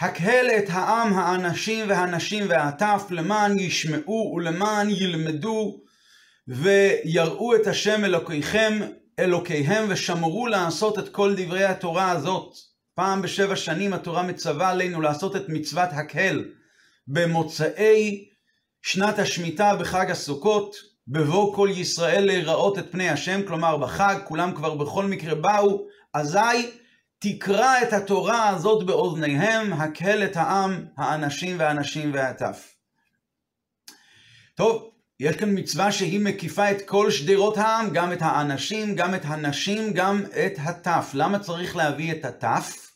הקהל את העם, האנשים והנשים והטף, למען ישמעו ולמען ילמדו ויראו את השם אלוקיכם, אלוקיהם, ושמרו לעשות את כל דברי התורה הזאת. פעם בשבע שנים התורה מצווה עלינו לעשות את מצוות הקהל במוצאי שנת השמיטה בחג הסוכות, בבוא כל ישראל להיראות את פני השם, כלומר בחג, כולם כבר בכל מקרה באו, אזי תקרא את התורה הזאת באוזניהם, הקהל את העם, האנשים והנשים והטף. טוב, יש כאן מצווה שהיא מקיפה את כל שדרות העם, גם את האנשים, גם את הנשים, גם את הטף. למה צריך להביא את הטף?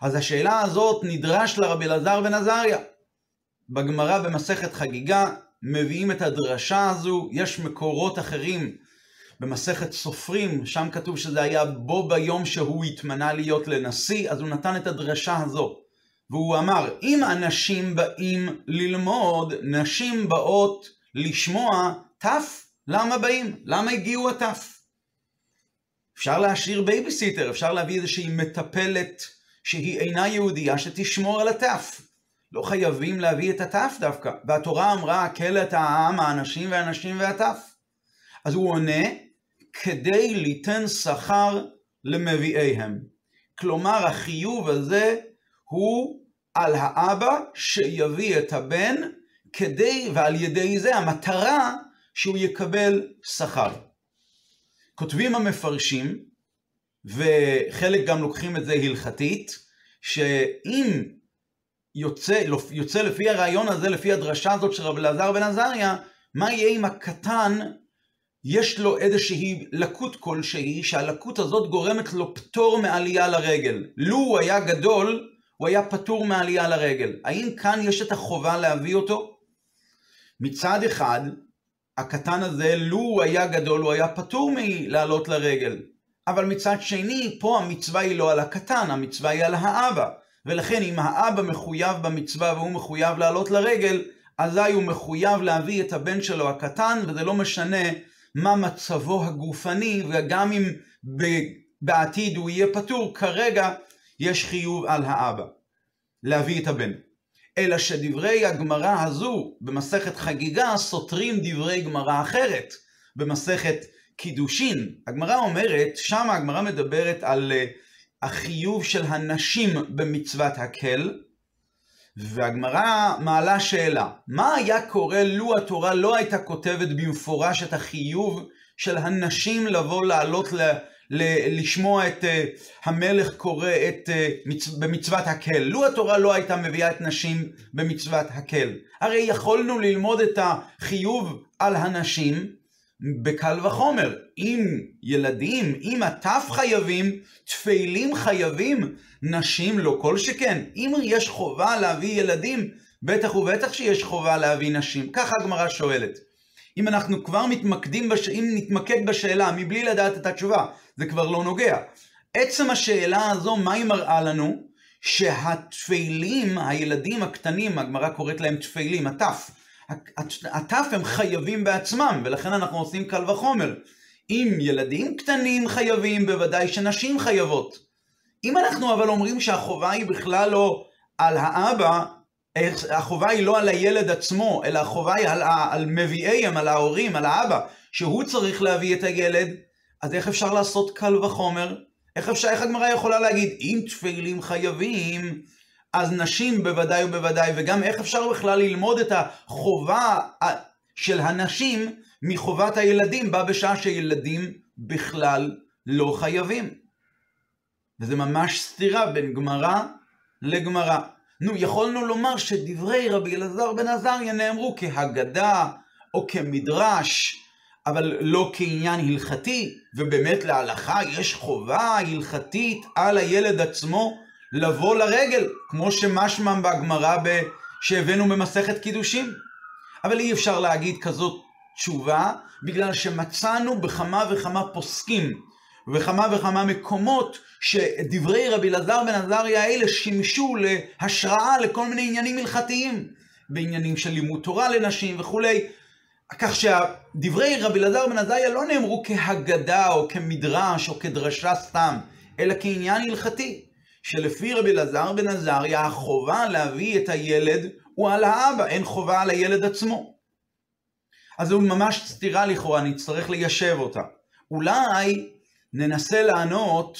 אז השאלה הזאת נדרש לרבי אלעזר בן עזריה. בגמרא במסכת חגיגה מביאים את הדרשה הזו, יש מקורות אחרים במסכת סופרים, שם כתוב שזה היה בו ביום שהוא התמנה להיות לנשיא, אז הוא נתן את הדרשה הזו. והוא אמר, אם אנשים באים ללמוד, נשים באות לשמוע טף, למה באים? למה הגיעו הטף? אפשר להשאיר בייביסיטר, אפשר להביא איזושהי מטפלת שהיא אינה יהודייה שתשמור על הטף. לא חייבים להביא את הטף דווקא. והתורה אמרה, הקהל העם, האנשים והנשים והטף. אז הוא עונה, כדי ליתן שכר למביאיהם. כלומר, החיוב הזה הוא על האבא שיביא את הבן, כדי, ועל ידי זה המטרה שהוא יקבל שכר. כותבים המפרשים, וחלק גם לוקחים את זה הלכתית, שאם יוצא, יוצא לפי הרעיון הזה, לפי הדרשה הזאת של רב אלעזר בן עזריה, מה יהיה אם הקטן יש לו איזושהי לקות כלשהי, שהלקות הזאת גורמת לו פטור מעלייה לרגל. לו הוא היה גדול, הוא היה פטור מעלייה לרגל. האם כאן יש את החובה להביא אותו? מצד אחד, הקטן הזה, לו הוא היה גדול, הוא היה פטור מלעלות לרגל. אבל מצד שני, פה המצווה היא לא על הקטן, המצווה היא על האבא. ולכן אם האבא מחויב במצווה והוא מחויב לעלות לרגל, אזי הוא מחויב להביא את הבן שלו הקטן, וזה לא משנה מה מצבו הגופני, וגם אם בעתיד הוא יהיה פטור, כרגע יש חיוב על האבא להביא את הבן. אלא שדברי הגמרא הזו במסכת חגיגה סותרים דברי גמרא אחרת, במסכת קידושין. הגמרא אומרת, שם הגמרא מדברת על אה, החיוב של הנשים במצוות הקל, והגמרא מעלה שאלה, מה היה קורה לו התורה לא הייתה כותבת במפורש את החיוב של הנשים לבוא לעלות ל, ל, לשמוע את uh, המלך קורא את, uh, מצ, במצוות הקל. לו התורה לא הייתה מביאה את נשים במצוות הקל. הרי יכולנו ללמוד את החיוב על הנשים בקל וחומר. אם ילדים, אם הטף חייבים, תפילים חייבים, נשים לא כל שכן. אם יש חובה להביא ילדים, בטח ובטח שיש חובה להביא נשים. ככה הגמרא שואלת. אם אנחנו כבר מתמקדים, בש... אם נתמקד בשאלה מבלי לדעת את התשובה, זה כבר לא נוגע. עצם השאלה הזו, מה היא מראה לנו? שהתפילים, הילדים הקטנים, הגמרא קוראת להם תפילים, הטף, הטף הם חייבים בעצמם, ולכן אנחנו עושים קל וחומר. אם ילדים קטנים חייבים, בוודאי שנשים חייבות. אם אנחנו אבל אומרים שהחובה היא בכלל לא על האבא, החובה היא לא על הילד עצמו, אלא החובה היא על, על מביאיהם, על ההורים, על האבא, שהוא צריך להביא את הילד, אז איך אפשר לעשות קל וחומר? איך אפשר, איך הגמרא יכולה להגיד, אם תפילים חייבים, אז נשים בוודאי ובוודאי, וגם איך אפשר בכלל ללמוד את החובה של הנשים מחובת הילדים, בה בשעה שילדים בכלל לא חייבים. וזה ממש סתירה בין גמרא לגמרא. נו, יכולנו לומר שדברי רבי אלעזר בן עזריה נאמרו כהגדה או כמדרש, אבל לא כעניין הלכתי, ובאמת להלכה יש חובה הלכתית על הילד עצמו לבוא לרגל, כמו שמשמע בגמרא שהבאנו במסכת קידושים. אבל אי אפשר להגיד כזאת תשובה, בגלל שמצאנו בכמה וכמה פוסקים ובכמה וכמה מקומות שדברי רבי אלעזר בן עזריה האלה שימשו להשראה לכל מיני עניינים הלכתיים, בעניינים של לימוד תורה לנשים וכולי. כך שדברי רבי אלעזר בן עזריה לא נאמרו כהגדה או כמדרש או כדרשה סתם, אלא כעניין הלכתי. שלפי רבי אלעזר בן עזריה, החובה להביא את הילד הוא על האבא, אין חובה על הילד עצמו. אז זו ממש סתירה לכאורה, נצטרך ליישב אותה. אולי ננסה לענות,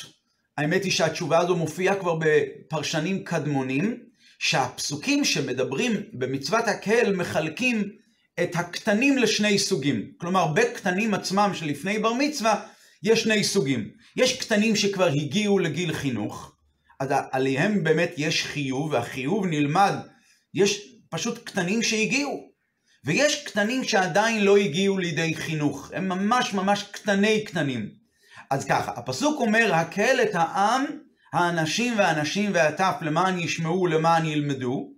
האמת היא שהתשובה הזו מופיעה כבר בפרשנים קדמונים, שהפסוקים שמדברים במצוות הקהל מחלקים את הקטנים לשני סוגים. כלומר, בקטנים עצמם שלפני בר מצווה, יש שני סוגים. יש קטנים שכבר הגיעו לגיל חינוך, אז עליהם באמת יש חיוב, והחיוב נלמד, יש פשוט קטנים שהגיעו. ויש קטנים שעדיין לא הגיעו לידי חינוך, הם ממש ממש קטני קטנים. אז ככה, הפסוק אומר, הקהל את העם, האנשים והנשים והטף למען ישמעו, למען ילמדו.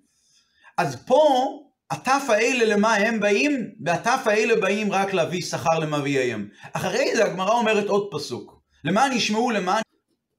אז פה, הטף האלה למה הם באים? והטף האלה באים רק להביא שכר למביאיהם. אחרי זה הגמרא אומרת עוד פסוק, למען ישמעו, למען...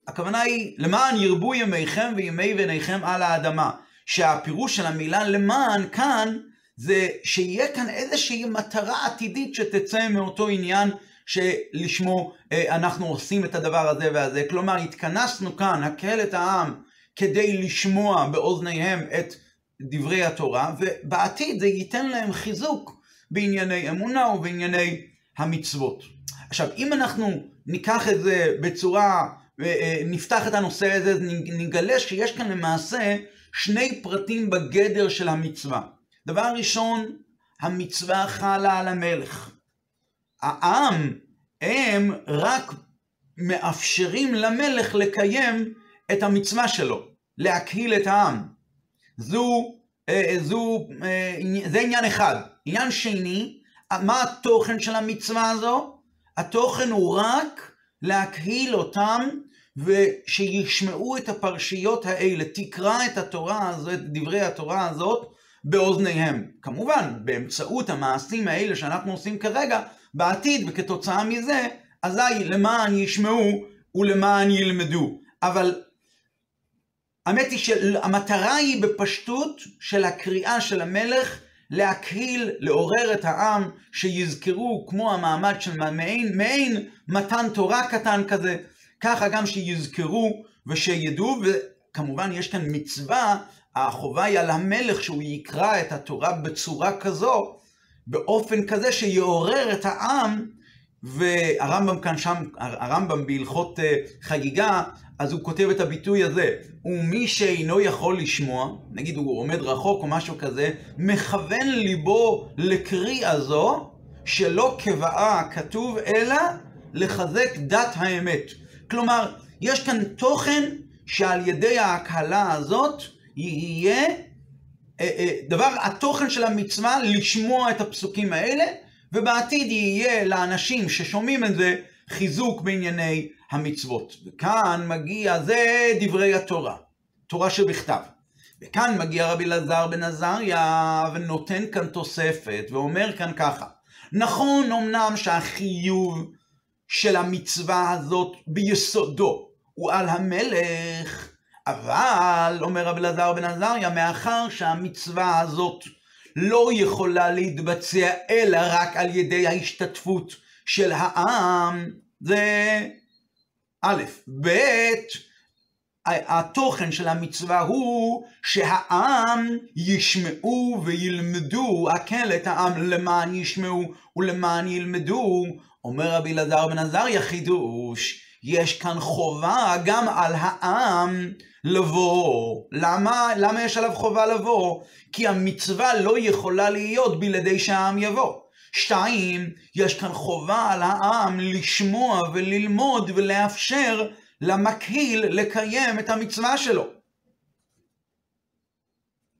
הכוונה היא, למען ירבו ימיכם וימי בניכם על האדמה. שהפירוש של המילה למען כאן, זה שיהיה כאן איזושהי מטרה עתידית שתצא מאותו עניין שלשמו אה, אנחנו עושים את הדבר הזה והזה. כלומר, התכנסנו כאן, הקהל את העם, כדי לשמוע באוזניהם את דברי התורה, ובעתיד זה ייתן להם חיזוק בענייני אמונה ובענייני המצוות. עכשיו, אם אנחנו ניקח את זה בצורה, נפתח את הנושא הזה, נגלה שיש כאן למעשה שני פרטים בגדר של המצווה. דבר ראשון, המצווה חלה על המלך. העם, הם רק מאפשרים למלך לקיים את המצווה שלו, להקהיל את העם. זו, אה, זו, אה, זה עניין אחד. עניין שני, מה התוכן של המצווה הזו? התוכן הוא רק להקהיל אותם ושישמעו את הפרשיות האלה. תקרא את התורה הזאת, את דברי התורה הזאת, באוזניהם. כמובן, באמצעות המעשים האלה שאנחנו עושים כרגע, בעתיד, וכתוצאה מזה, אזי למען ישמעו ולמען ילמדו. אבל האמת היא שהמטרה היא בפשטות של הקריאה של המלך להקהיל, לעורר את העם, שיזכרו כמו המעמד של מעין, מעין מתן תורה קטן כזה, ככה גם שיזכרו ושידעו, וכמובן יש כאן מצווה החובה היא על המלך שהוא יקרא את התורה בצורה כזו, באופן כזה שיעורר את העם, והרמב"ם כאן שם, הרמב"ם בהלכות אה, חגיגה, אז הוא כותב את הביטוי הזה, ומי שאינו יכול לשמוע, נגיד הוא עומד רחוק או משהו כזה, מכוון ליבו לקריאה זו, שלא כבאה כתוב, אלא לחזק דת האמת. כלומר, יש כאן תוכן שעל ידי ההקהלה הזאת, יהיה אה, אה, דבר, התוכן של המצווה לשמוע את הפסוקים האלה, ובעתיד יהיה לאנשים ששומעים את זה חיזוק בענייני המצוות. וכאן מגיע, זה דברי התורה, תורה שבכתב. וכאן מגיע רבי אלעזר בן עזריה ונותן כאן תוספת ואומר כאן ככה, נכון אמנם שהחיוב של המצווה הזאת ביסודו הוא על המלך, אבל, אומר רבי אלעזר בן עזריה, מאחר שהמצווה הזאת לא יכולה להתבצע אלא רק על ידי ההשתתפות של העם, זה א', ב', התוכן של המצווה הוא שהעם ישמעו וילמדו, הקל את העם למען ישמעו ולמען ילמדו. אומר רבי אלעזר בן עזריה חידוש, יש כאן חובה גם על העם לבוא. למה? למה יש עליו חובה לבוא? כי המצווה לא יכולה להיות בלעדי שהעם יבוא. שתיים, יש כאן חובה על העם לשמוע וללמוד ולאפשר למקהיל לקיים את המצווה שלו.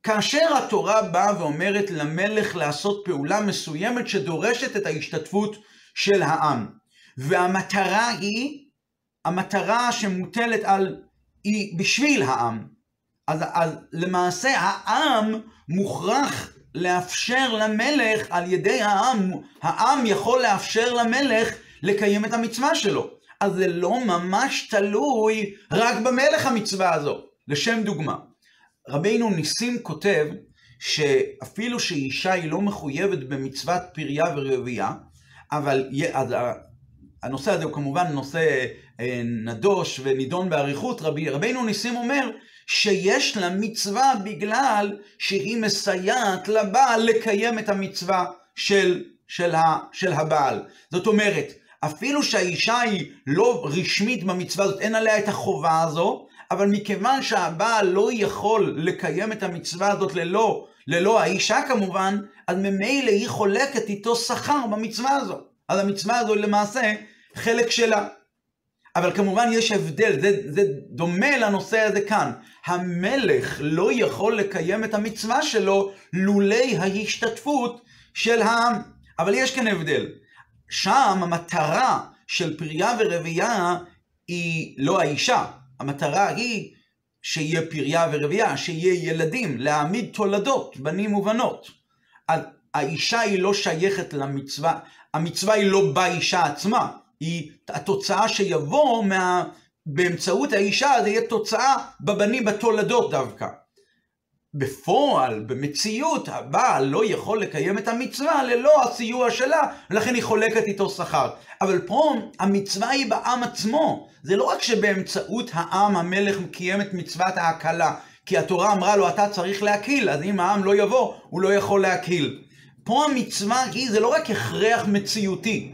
כאשר התורה באה ואומרת למלך לעשות פעולה מסוימת שדורשת את ההשתתפות של העם, והמטרה היא, המטרה שמוטלת על היא בשביל העם. אז, אז למעשה העם מוכרח לאפשר למלך על ידי העם, העם יכול לאפשר למלך לקיים את המצווה שלו. אז זה לא ממש תלוי רק במלך המצווה הזו. לשם דוגמה, רבינו ניסים כותב שאפילו שאישה היא לא מחויבת במצוות פריה ורבייה, אבל אז הנושא הזה הוא כמובן נושא אה, נדוש ונידון באריכות, רבי, רבינו ניסים אומר שיש לה מצווה בגלל שהיא מסייעת לבעל לקיים את המצווה של, של, ה, של הבעל. זאת אומרת, אפילו שהאישה היא לא רשמית במצווה הזאת, אין עליה את החובה הזו, אבל מכיוון שהבעל לא יכול לקיים את המצווה הזאת ללא, ללא האישה כמובן, אז ממילא היא חולקת איתו שכר במצווה הזו. אז המצווה הזו היא למעשה חלק שלה. אבל כמובן יש הבדל, זה, זה דומה לנושא הזה כאן. המלך לא יכול לקיים את המצווה שלו לולי ההשתתפות של העם. אבל יש כאן הבדל. שם המטרה של פריה ורבייה היא לא האישה, המטרה היא שיהיה פריה ורבייה, שיהיה ילדים, להעמיד תולדות, בנים ובנות. האישה היא לא שייכת למצווה, המצווה היא לא באישה עצמה, היא התוצאה שיבוא מה... באמצעות האישה, זה יהיה תוצאה בבנים, בתולדות דווקא. בפועל, במציאות, הבעל לא יכול לקיים את המצווה ללא הסיוע שלה, ולכן היא חולקת איתו שכר. אבל פה המצווה היא בעם עצמו. זה לא רק שבאמצעות העם המלך מקיים את מצוות ההקלה, כי התורה אמרה לו אתה צריך להקיל, אז אם העם לא יבוא, הוא לא יכול להקיל. פה המצווה היא, זה לא רק הכרח מציאותי.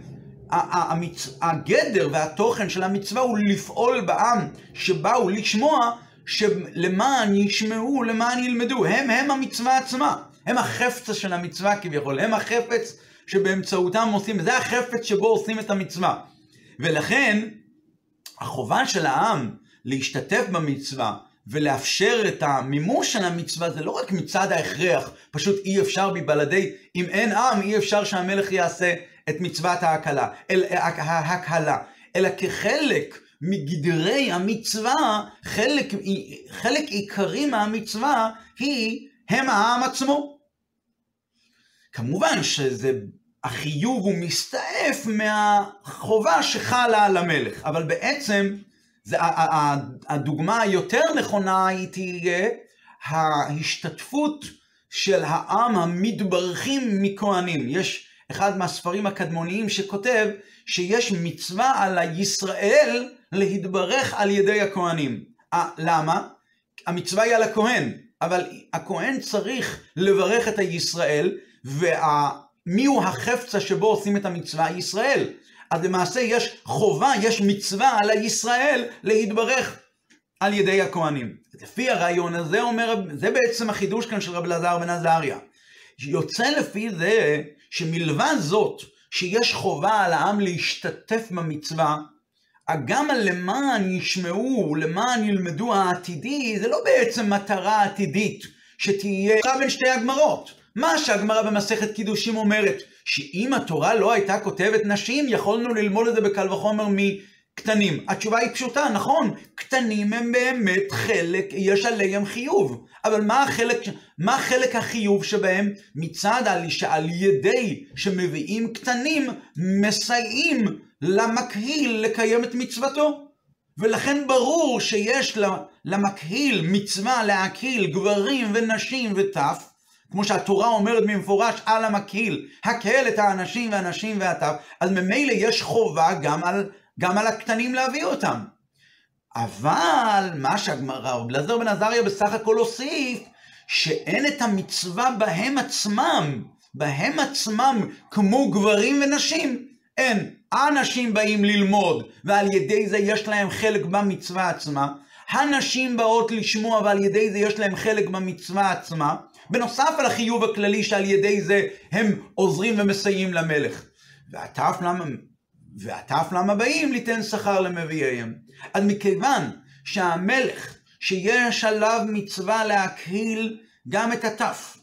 הגדר והתוכן של המצווה הוא לפעול בעם שבאו לשמוע שלמען ישמעו, למען ילמדו. הם הם המצווה עצמה. הם החפץ של המצווה כביכול. הם החפץ שבאמצעותם עושים, זה החפץ שבו עושים את המצווה. ולכן, החובה של העם להשתתף במצווה ולאפשר את המימוש של המצווה זה לא רק מצד ההכרח, פשוט אי אפשר מבלעדי, אם אין עם אי אפשר שהמלך יעשה את מצוות ההקלה, אל, ההקהלה, אלא כחלק מגדרי המצווה, חלק, חלק עיקרי מהמצווה היא, הם העם עצמו. כמובן שזה, החיוב הוא מסתעף מהחובה שחלה על המלך, אבל בעצם זה, הדוגמה היותר נכונה היא תהיה ההשתתפות של העם המתברכים מכהנים. יש אחד מהספרים הקדמוניים שכותב שיש מצווה על הישראל להתברך על ידי הכהנים. 아, למה? המצווה היא על הכהן, אבל הכהן צריך לברך את הישראל, ומי הוא החפצה שבו עושים את המצווה? ישראל. אז למעשה יש חובה, יש מצווה על הישראל להתברך על ידי הכהנים. לפי הרעיון הזה אומר, זה בעצם החידוש כאן של רב אלעזר בן עזריה. יוצא לפי זה שמלבד זאת שיש חובה על העם להשתתף במצווה, גם למען ישמעו, למען ילמדו העתידי, זה לא בעצם מטרה עתידית שתהיה בין שתי הגמרות. מה שהגמרא במסכת קידושים אומרת, שאם התורה לא הייתה כותבת נשים, יכולנו ללמוד את זה בקל וחומר מקטנים. התשובה היא פשוטה, נכון, קטנים הם באמת חלק, יש עליהם חיוב. אבל מה החלק, מה חלק החיוב שבהם? מצד על שעל ידי שמביאים קטנים, מסייעים למקהיל לקיים את מצוותו. ולכן ברור שיש למקהיל מצווה להקהיל גברים ונשים וטף, כמו שהתורה אומרת במפורש על המקהיל, הקהל את האנשים והנשים והטף, אז ממילא יש חובה גם על, גם על הקטנים להביא אותם. אבל מה שהגמרא, רב אלעזר בן עזריה בסך הכל הוסיף, שאין את המצווה בהם עצמם, בהם עצמם כמו גברים ונשים. אין. האנשים באים ללמוד, ועל ידי זה יש להם חלק במצווה עצמה. הנשים באות לשמוע, ועל ידי זה יש להם חלק במצווה עצמה. בנוסף על החיוב הכללי שעל ידי זה הם עוזרים ומסייעים למלך. והטף למה, והטף למה באים ליתן שכר למביאיהם. אז מכיוון שהמלך, שיש עליו מצווה להקהיל גם את הטף,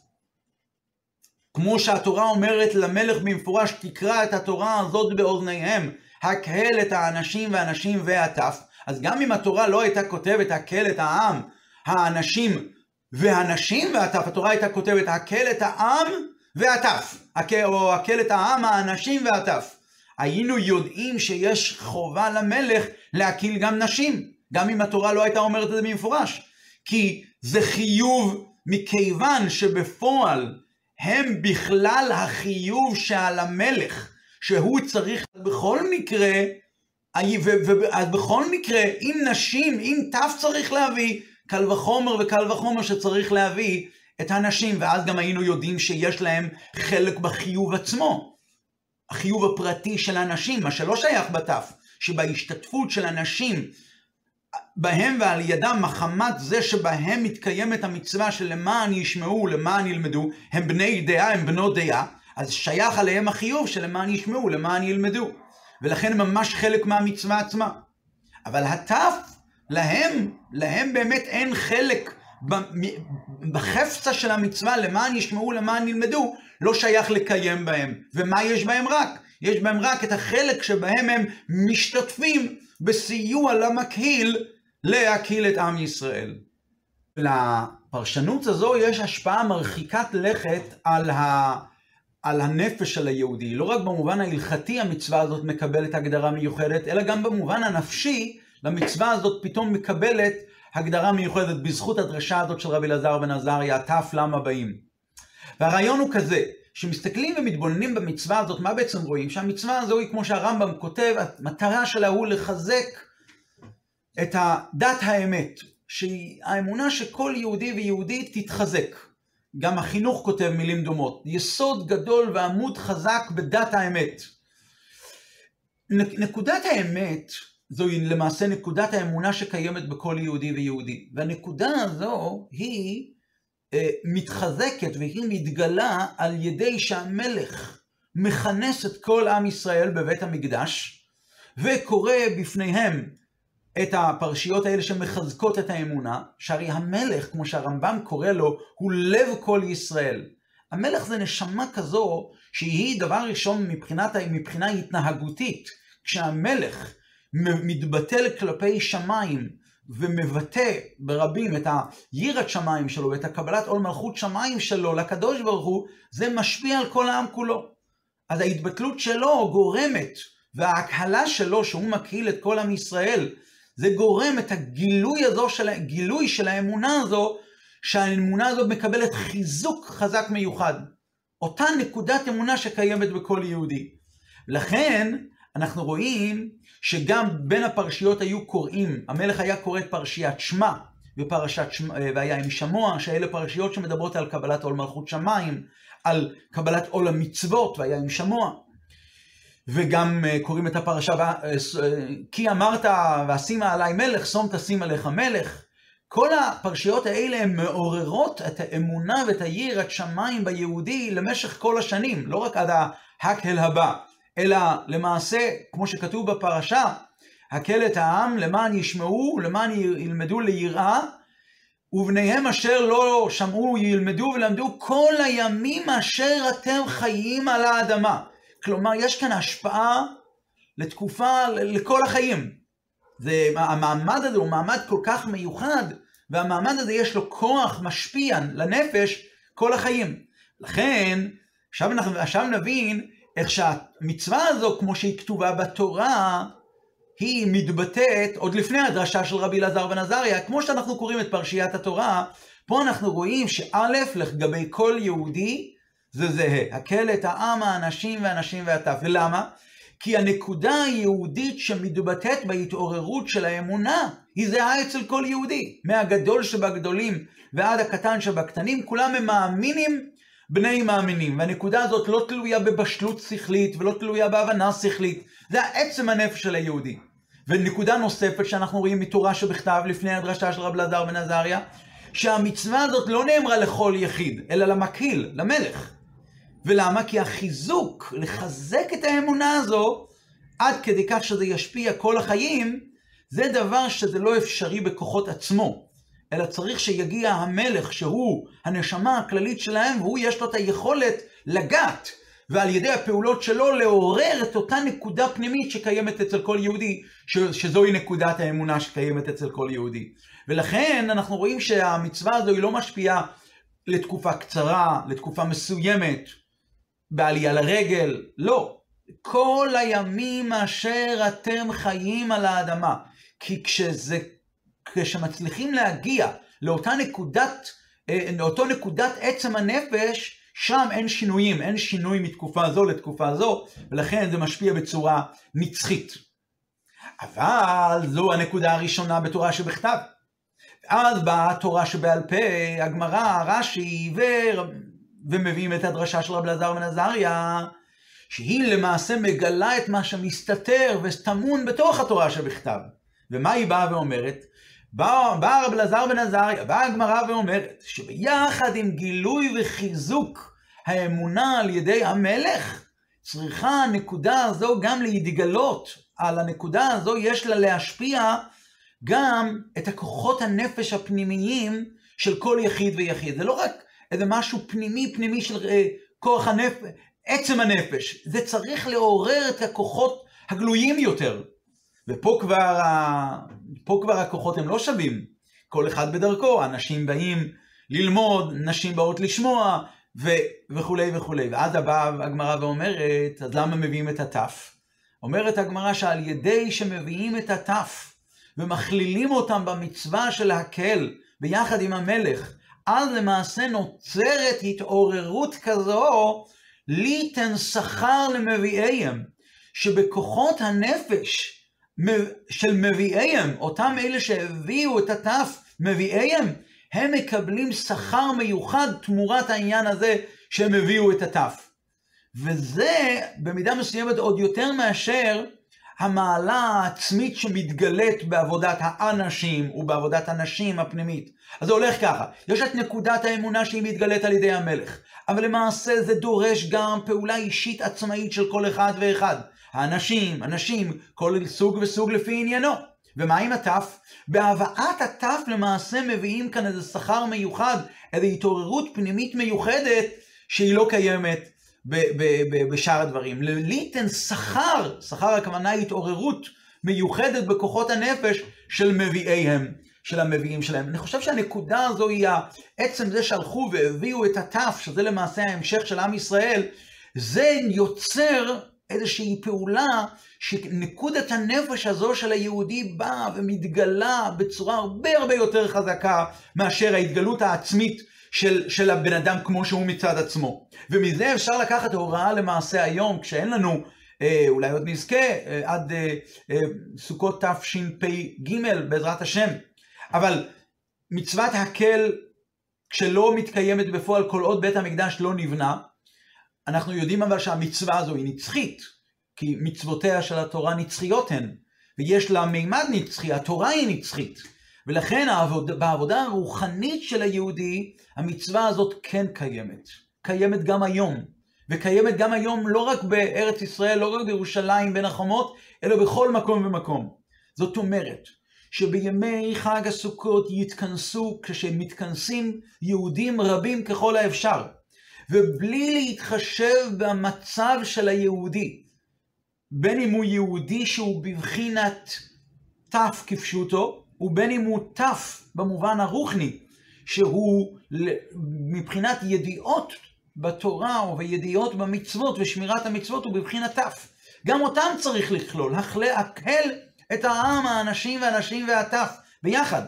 כמו שהתורה אומרת למלך במפורש, תקרא את התורה הזאת באוזניהם, הקהל את האנשים והנשים והטף. אז גם אם התורה לא הייתה כותבת הקהל את העם, האנשים והנשים והטף, התורה הייתה כותבת הקהל את העם והטף, או הקהל את העם, האנשים והטף. היינו יודעים שיש חובה למלך להקיל גם נשים, גם אם התורה לא הייתה אומרת את זה במפורש. כי זה חיוב מכיוון שבפועל הם בכלל החיוב שעל המלך, שהוא צריך בכל מקרה אז בכל מקרה, אם נשים, אם תף צריך להביא, קל וחומר וקל וחומר שצריך להביא את הנשים, ואז גם היינו יודעים שיש להם חלק בחיוב עצמו. החיוב הפרטי של הנשים, מה שלא שייך בתף, שבהשתתפות של הנשים בהם ועל ידם מחמת זה שבהם מתקיימת המצווה שלמען ישמעו, למען ילמדו, הם בני דעה, הם בנות דעה, אז שייך עליהם החיוב שלמען ישמעו, למען ילמדו. ולכן הם ממש חלק מהמצווה עצמה. אבל הטף, להם, להם באמת אין חלק בחפצה של המצווה, למען ישמעו, למען ילמדו, לא שייך לקיים בהם. ומה יש בהם רק? יש בהם רק את החלק שבהם הם משתתפים בסיוע למקהיל להקהיל את עם ישראל. לפרשנות הזו יש השפעה מרחיקת לכת על, ה... על הנפש של היהודי. לא רק במובן ההלכתי המצווה הזאת מקבלת הגדרה מיוחדת, אלא גם במובן הנפשי, למצווה הזאת פתאום מקבלת הגדרה מיוחדת בזכות הדרשה הזאת של רבי אלעזר בן עזריה, תף לם הבאים. והרעיון הוא כזה, כשמסתכלים ומתבוננים במצווה הזאת, מה בעצם רואים? שהמצווה הזו היא, כמו שהרמב"ם כותב, המטרה שלה הוא לחזק את הדת האמת, שהיא האמונה שכל יהודי ויהודית תתחזק. גם החינוך כותב מילים דומות. יסוד גדול ועמוד חזק בדת האמת. נקודת האמת זוהי למעשה נקודת האמונה שקיימת בכל יהודי ויהודי. והנקודה הזו היא מתחזקת והיא מתגלה על ידי שהמלך מכנס את כל עם ישראל בבית המקדש וקורא בפניהם את הפרשיות האלה שמחזקות את האמונה, שהרי המלך, כמו שהרמב"ם קורא לו, הוא לב כל ישראל. המלך זה נשמה כזו שהיא דבר ראשון מבחינת, מבחינה התנהגותית. כשהמלך מתבטל כלפי שמיים ומבטא ברבים את היראת שמיים שלו ואת הקבלת עול מלכות שמיים שלו לקדוש ברוך הוא, זה משפיע על כל העם כולו. אז ההתבטלות שלו גורמת, וההקהלה שלו, שהוא מקהיל את כל עם ישראל, זה גורם את הגילוי הזו של, גילוי של האמונה הזו, שהאמונה הזו מקבלת חיזוק חזק מיוחד. אותה נקודת אמונה שקיימת בכל יהודי. לכן, אנחנו רואים שגם בין הפרשיות היו קוראים, המלך היה קורא את פרשיית שמע, ופרשת שמע, והיה עם שמוע, שאלה פרשיות שמדברות על קבלת עול מלכות שמיים, על קבלת עול המצוות, והיה עם שמוע. וגם אה, קוראים את הפרשה, אה, אה, כי אמרת ואשימה עליי מלך, שום תשים עליך מלך. כל הפרשיות האלה הן מעוררות את האמונה ואת היראת שמיים ביהודי למשך כל השנים, לא רק עד ההקהל הבא, אלא למעשה, כמו שכתוב בפרשה, הקל את העם למען ישמעו, למען ילמדו ליראה, ובניהם אשר לא שמעו ילמדו ולמדו כל הימים אשר אתם חיים על האדמה. כלומר, יש כאן השפעה לתקופה, לכל החיים. זה, המעמד הזה הוא מעמד כל כך מיוחד, והמעמד הזה יש לו כוח משפיע לנפש כל החיים. לכן, עכשיו, אנחנו, עכשיו נבין איך שהמצווה הזו, כמו שהיא כתובה בתורה, היא מתבטאת עוד לפני הדרשה של רבי אלעזר בן עזריה, כמו שאנחנו קוראים את פרשיית התורה, פה אנחנו רואים שא', לגבי כל יהודי, זה זהה. הקל את העם, האנשים והנשים והטף. ולמה? כי הנקודה היהודית שמתבטאת בהתעוררות של האמונה, היא זהה אצל כל יהודי. מהגדול שבגדולים ועד הקטן שבקטנים, כולם הם מאמינים בני מאמינים. והנקודה הזאת לא תלויה בבשלות שכלית ולא תלויה בהבנה שכלית. זה עצם הנפש של היהודי. ונקודה נוספת שאנחנו רואים מתורה שבכתב לפני הדרשה של רב אלעזר בן עזריה, שהמצווה הזאת לא נאמרה לכל יחיד, אלא למקהיל, למלך. ולמה? כי החיזוק, לחזק את האמונה הזו, עד כדי כך שזה ישפיע כל החיים, זה דבר שזה לא אפשרי בכוחות עצמו, אלא צריך שיגיע המלך, שהוא הנשמה הכללית שלהם, והוא יש לו את היכולת לגעת, ועל ידי הפעולות שלו לעורר את אותה נקודה פנימית שקיימת אצל כל יהודי, שזוהי נקודת האמונה שקיימת אצל כל יהודי. ולכן אנחנו רואים שהמצווה הזו היא לא משפיעה לתקופה קצרה, לתקופה מסוימת, בעלייה לרגל, לא. כל הימים אשר אתם חיים על האדמה. כי כשזה, כשמצליחים להגיע לאותה נקודת, אה, לאותו נקודת עצם הנפש, שם אין שינויים, אין שינוי מתקופה זו לתקופה זו, ולכן זה משפיע בצורה נצחית. אבל זו הנקודה הראשונה בתורה שבכתב. אז באה התורה שבעל פה, הגמרא, רש"י, ו... ומביאים את הדרשה של רב אלעזר בן עזריה, שהיא למעשה מגלה את מה שמסתתר וטמון בתוך התורה שבכתב. ומה היא באה ואומרת? בא, בא רב אלעזר בן עזריה, באה הגמרא ואומרת, שביחד עם גילוי וחיזוק האמונה על ידי המלך, צריכה הנקודה הזו גם להתגלות. על הנקודה הזו יש לה להשפיע גם את הכוחות הנפש הפנימיים של כל יחיד ויחיד. זה לא רק איזה משהו פנימי פנימי של uh, כוח הנפש, עצם הנפש. זה צריך לעורר את הכוחות הגלויים יותר. ופה כבר, פה כבר הכוחות הם לא שווים. כל אחד בדרכו, אנשים באים ללמוד, נשים באות לשמוע, ו... וכולי וכולי. ואז הבאה הגמרא ואומרת, אז למה מביאים את התף? אומרת הגמרא שעל ידי שמביאים את התף ומכלילים אותם במצווה של להקל ביחד עם המלך, אז למעשה נוצרת התעוררות כזו ליתן שכר למביאיהם, שבכוחות הנפש של מביאיהם, אותם אלה שהביאו את התף, מביאיהם, הם מקבלים שכר מיוחד תמורת העניין הזה שהם הביאו את התף. וזה במידה מסוימת עוד יותר מאשר המעלה העצמית שמתגלית בעבודת האנשים ובעבודת הנשים הפנימית. אז זה הולך ככה, יש את נקודת האמונה שהיא מתגלית על ידי המלך, אבל למעשה זה דורש גם פעולה אישית עצמאית של כל אחד ואחד. האנשים, הנשים, כל סוג וסוג לפי עניינו. ומה עם התף? בהבאת התף למעשה מביאים כאן איזה שכר מיוחד, איזו התעוררות פנימית מיוחדת שהיא לא קיימת בשאר הדברים. ליתן שכר, שכר הכוונה היא התעוררות מיוחדת בכוחות הנפש של מביאיהם, של המביאים שלהם. אני חושב שהנקודה הזו היא עצם זה שהלכו והביאו את התף, שזה למעשה ההמשך של עם ישראל, זה יוצר איזושהי פעולה שנקודת הנפש הזו של היהודי באה ומתגלה בצורה הרבה הרבה יותר חזקה מאשר ההתגלות העצמית של, של הבן אדם כמו שהוא מצד עצמו. ומזה אפשר לקחת הוראה למעשה היום, כשאין לנו, אה, אולי עוד נזכה, אה, עד אה, אה, סוכות תשפ"ג בעזרת השם. אבל מצוות הקל, כשלא מתקיימת בפועל כל עוד בית המקדש לא נבנה, אנחנו יודעים אבל שהמצווה הזו היא נצחית, כי מצוותיה של התורה נצחיות הן, ויש לה מימד נצחי, התורה היא נצחית. ולכן העבוד, בעבודה הרוחנית של היהודי, המצווה הזאת כן קיימת. קיימת גם היום. וקיימת גם היום לא רק בארץ ישראל, לא רק בירושלים בין החומות, אלא בכל מקום ומקום. זאת אומרת, שבימי חג הסוכות יתכנסו, כשמתכנסים יהודים רבים ככל האפשר, ובלי להתחשב במצב של היהודי, בין אם הוא יהודי שהוא בבחינת ת' כפשוטו, ובין אם הוא ת' במובן הרוחני, שהוא מבחינת ידיעות בתורה ובידיעות במצוות ושמירת המצוות הוא בבחינת ת'. גם אותם צריך לכלול, הקהל את העם, האנשים והנשים והטף ביחד.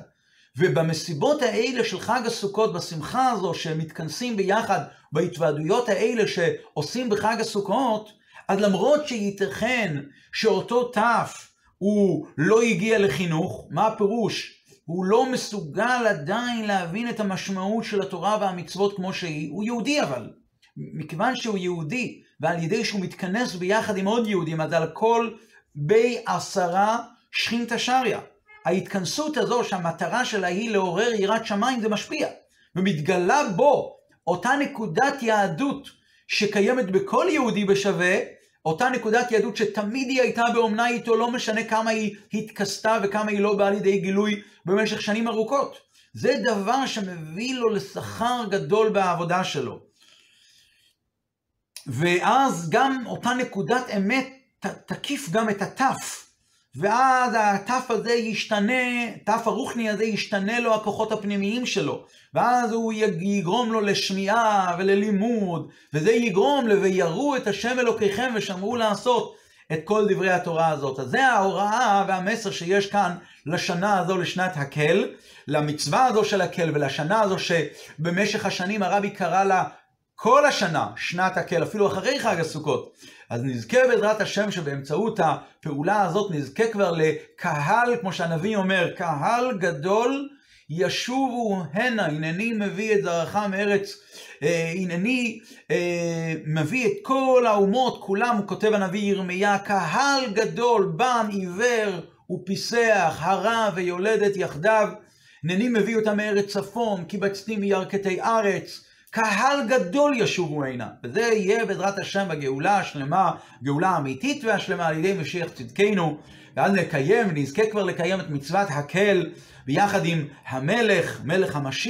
ובמסיבות האלה של חג הסוכות, בשמחה הזו שהם מתכנסים ביחד, בהתוועדויות האלה שעושים בחג הסוכות, אז למרות שייתכן שאותו תף הוא לא הגיע לחינוך, מה הפירוש? הוא לא מסוגל עדיין להבין את המשמעות של התורה והמצוות כמו שהיא, הוא יהודי אבל. מכיוון שהוא יהודי, ועל ידי שהוא מתכנס ביחד עם עוד יהודים, אז על כל בי עשרה שכינתא שריא. ההתכנסות הזו שהמטרה שלה היא לעורר יראת שמיים זה משפיע. ומתגלה בו אותה נקודת יהדות שקיימת בכל יהודי בשווה, אותה נקודת יהדות שתמיד היא הייתה באומנה איתו, לא משנה כמה היא התכסתה וכמה היא לא באה לידי גילוי במשך שנים ארוכות. זה דבר שמביא לו לשכר גדול בעבודה שלו. ואז גם אותה נקודת אמת תקיף גם את התף. ואז התף הזה ישתנה, תף הרוחני הזה ישתנה לו הכוחות הפנימיים שלו. ואז הוא יגרום לו לשמיעה וללימוד, וזה יגרום ל"ויראו את השם אלוקיכם ושמרו לעשות" את כל דברי התורה הזאת. אז זה ההוראה והמסר שיש כאן לשנה הזו, לשנת הקל, למצווה הזו של הקל ולשנה הזו שבמשך השנים הרבי קרא לה כל השנה שנת הקל, אפילו אחרי חג הסוכות. אז נזכה בעזרת השם שבאמצעות הפעולה הזאת נזכה כבר לקהל, כמו שהנביא אומר, קהל גדול ישובו הנה, הנני מביא את זרעך מארץ, אה, הנני אה, מביא את כל האומות, כולם, הוא כותב הנביא ירמיה, קהל גדול, בם, עיוור ופיסח, הרע ויולדת יחדיו, הנני מביא אותם מארץ צפון, קיבצתי מירכתי ארץ, קהל גדול ישובו הנה, וזה יהיה בעזרת השם בגאולה השלמה, גאולה אמיתית והשלמה על ידי משיח צדקנו, ואז נקיים, נזכה כבר לקיים את מצוות הקל ביחד עם המלך, מלך המשיח.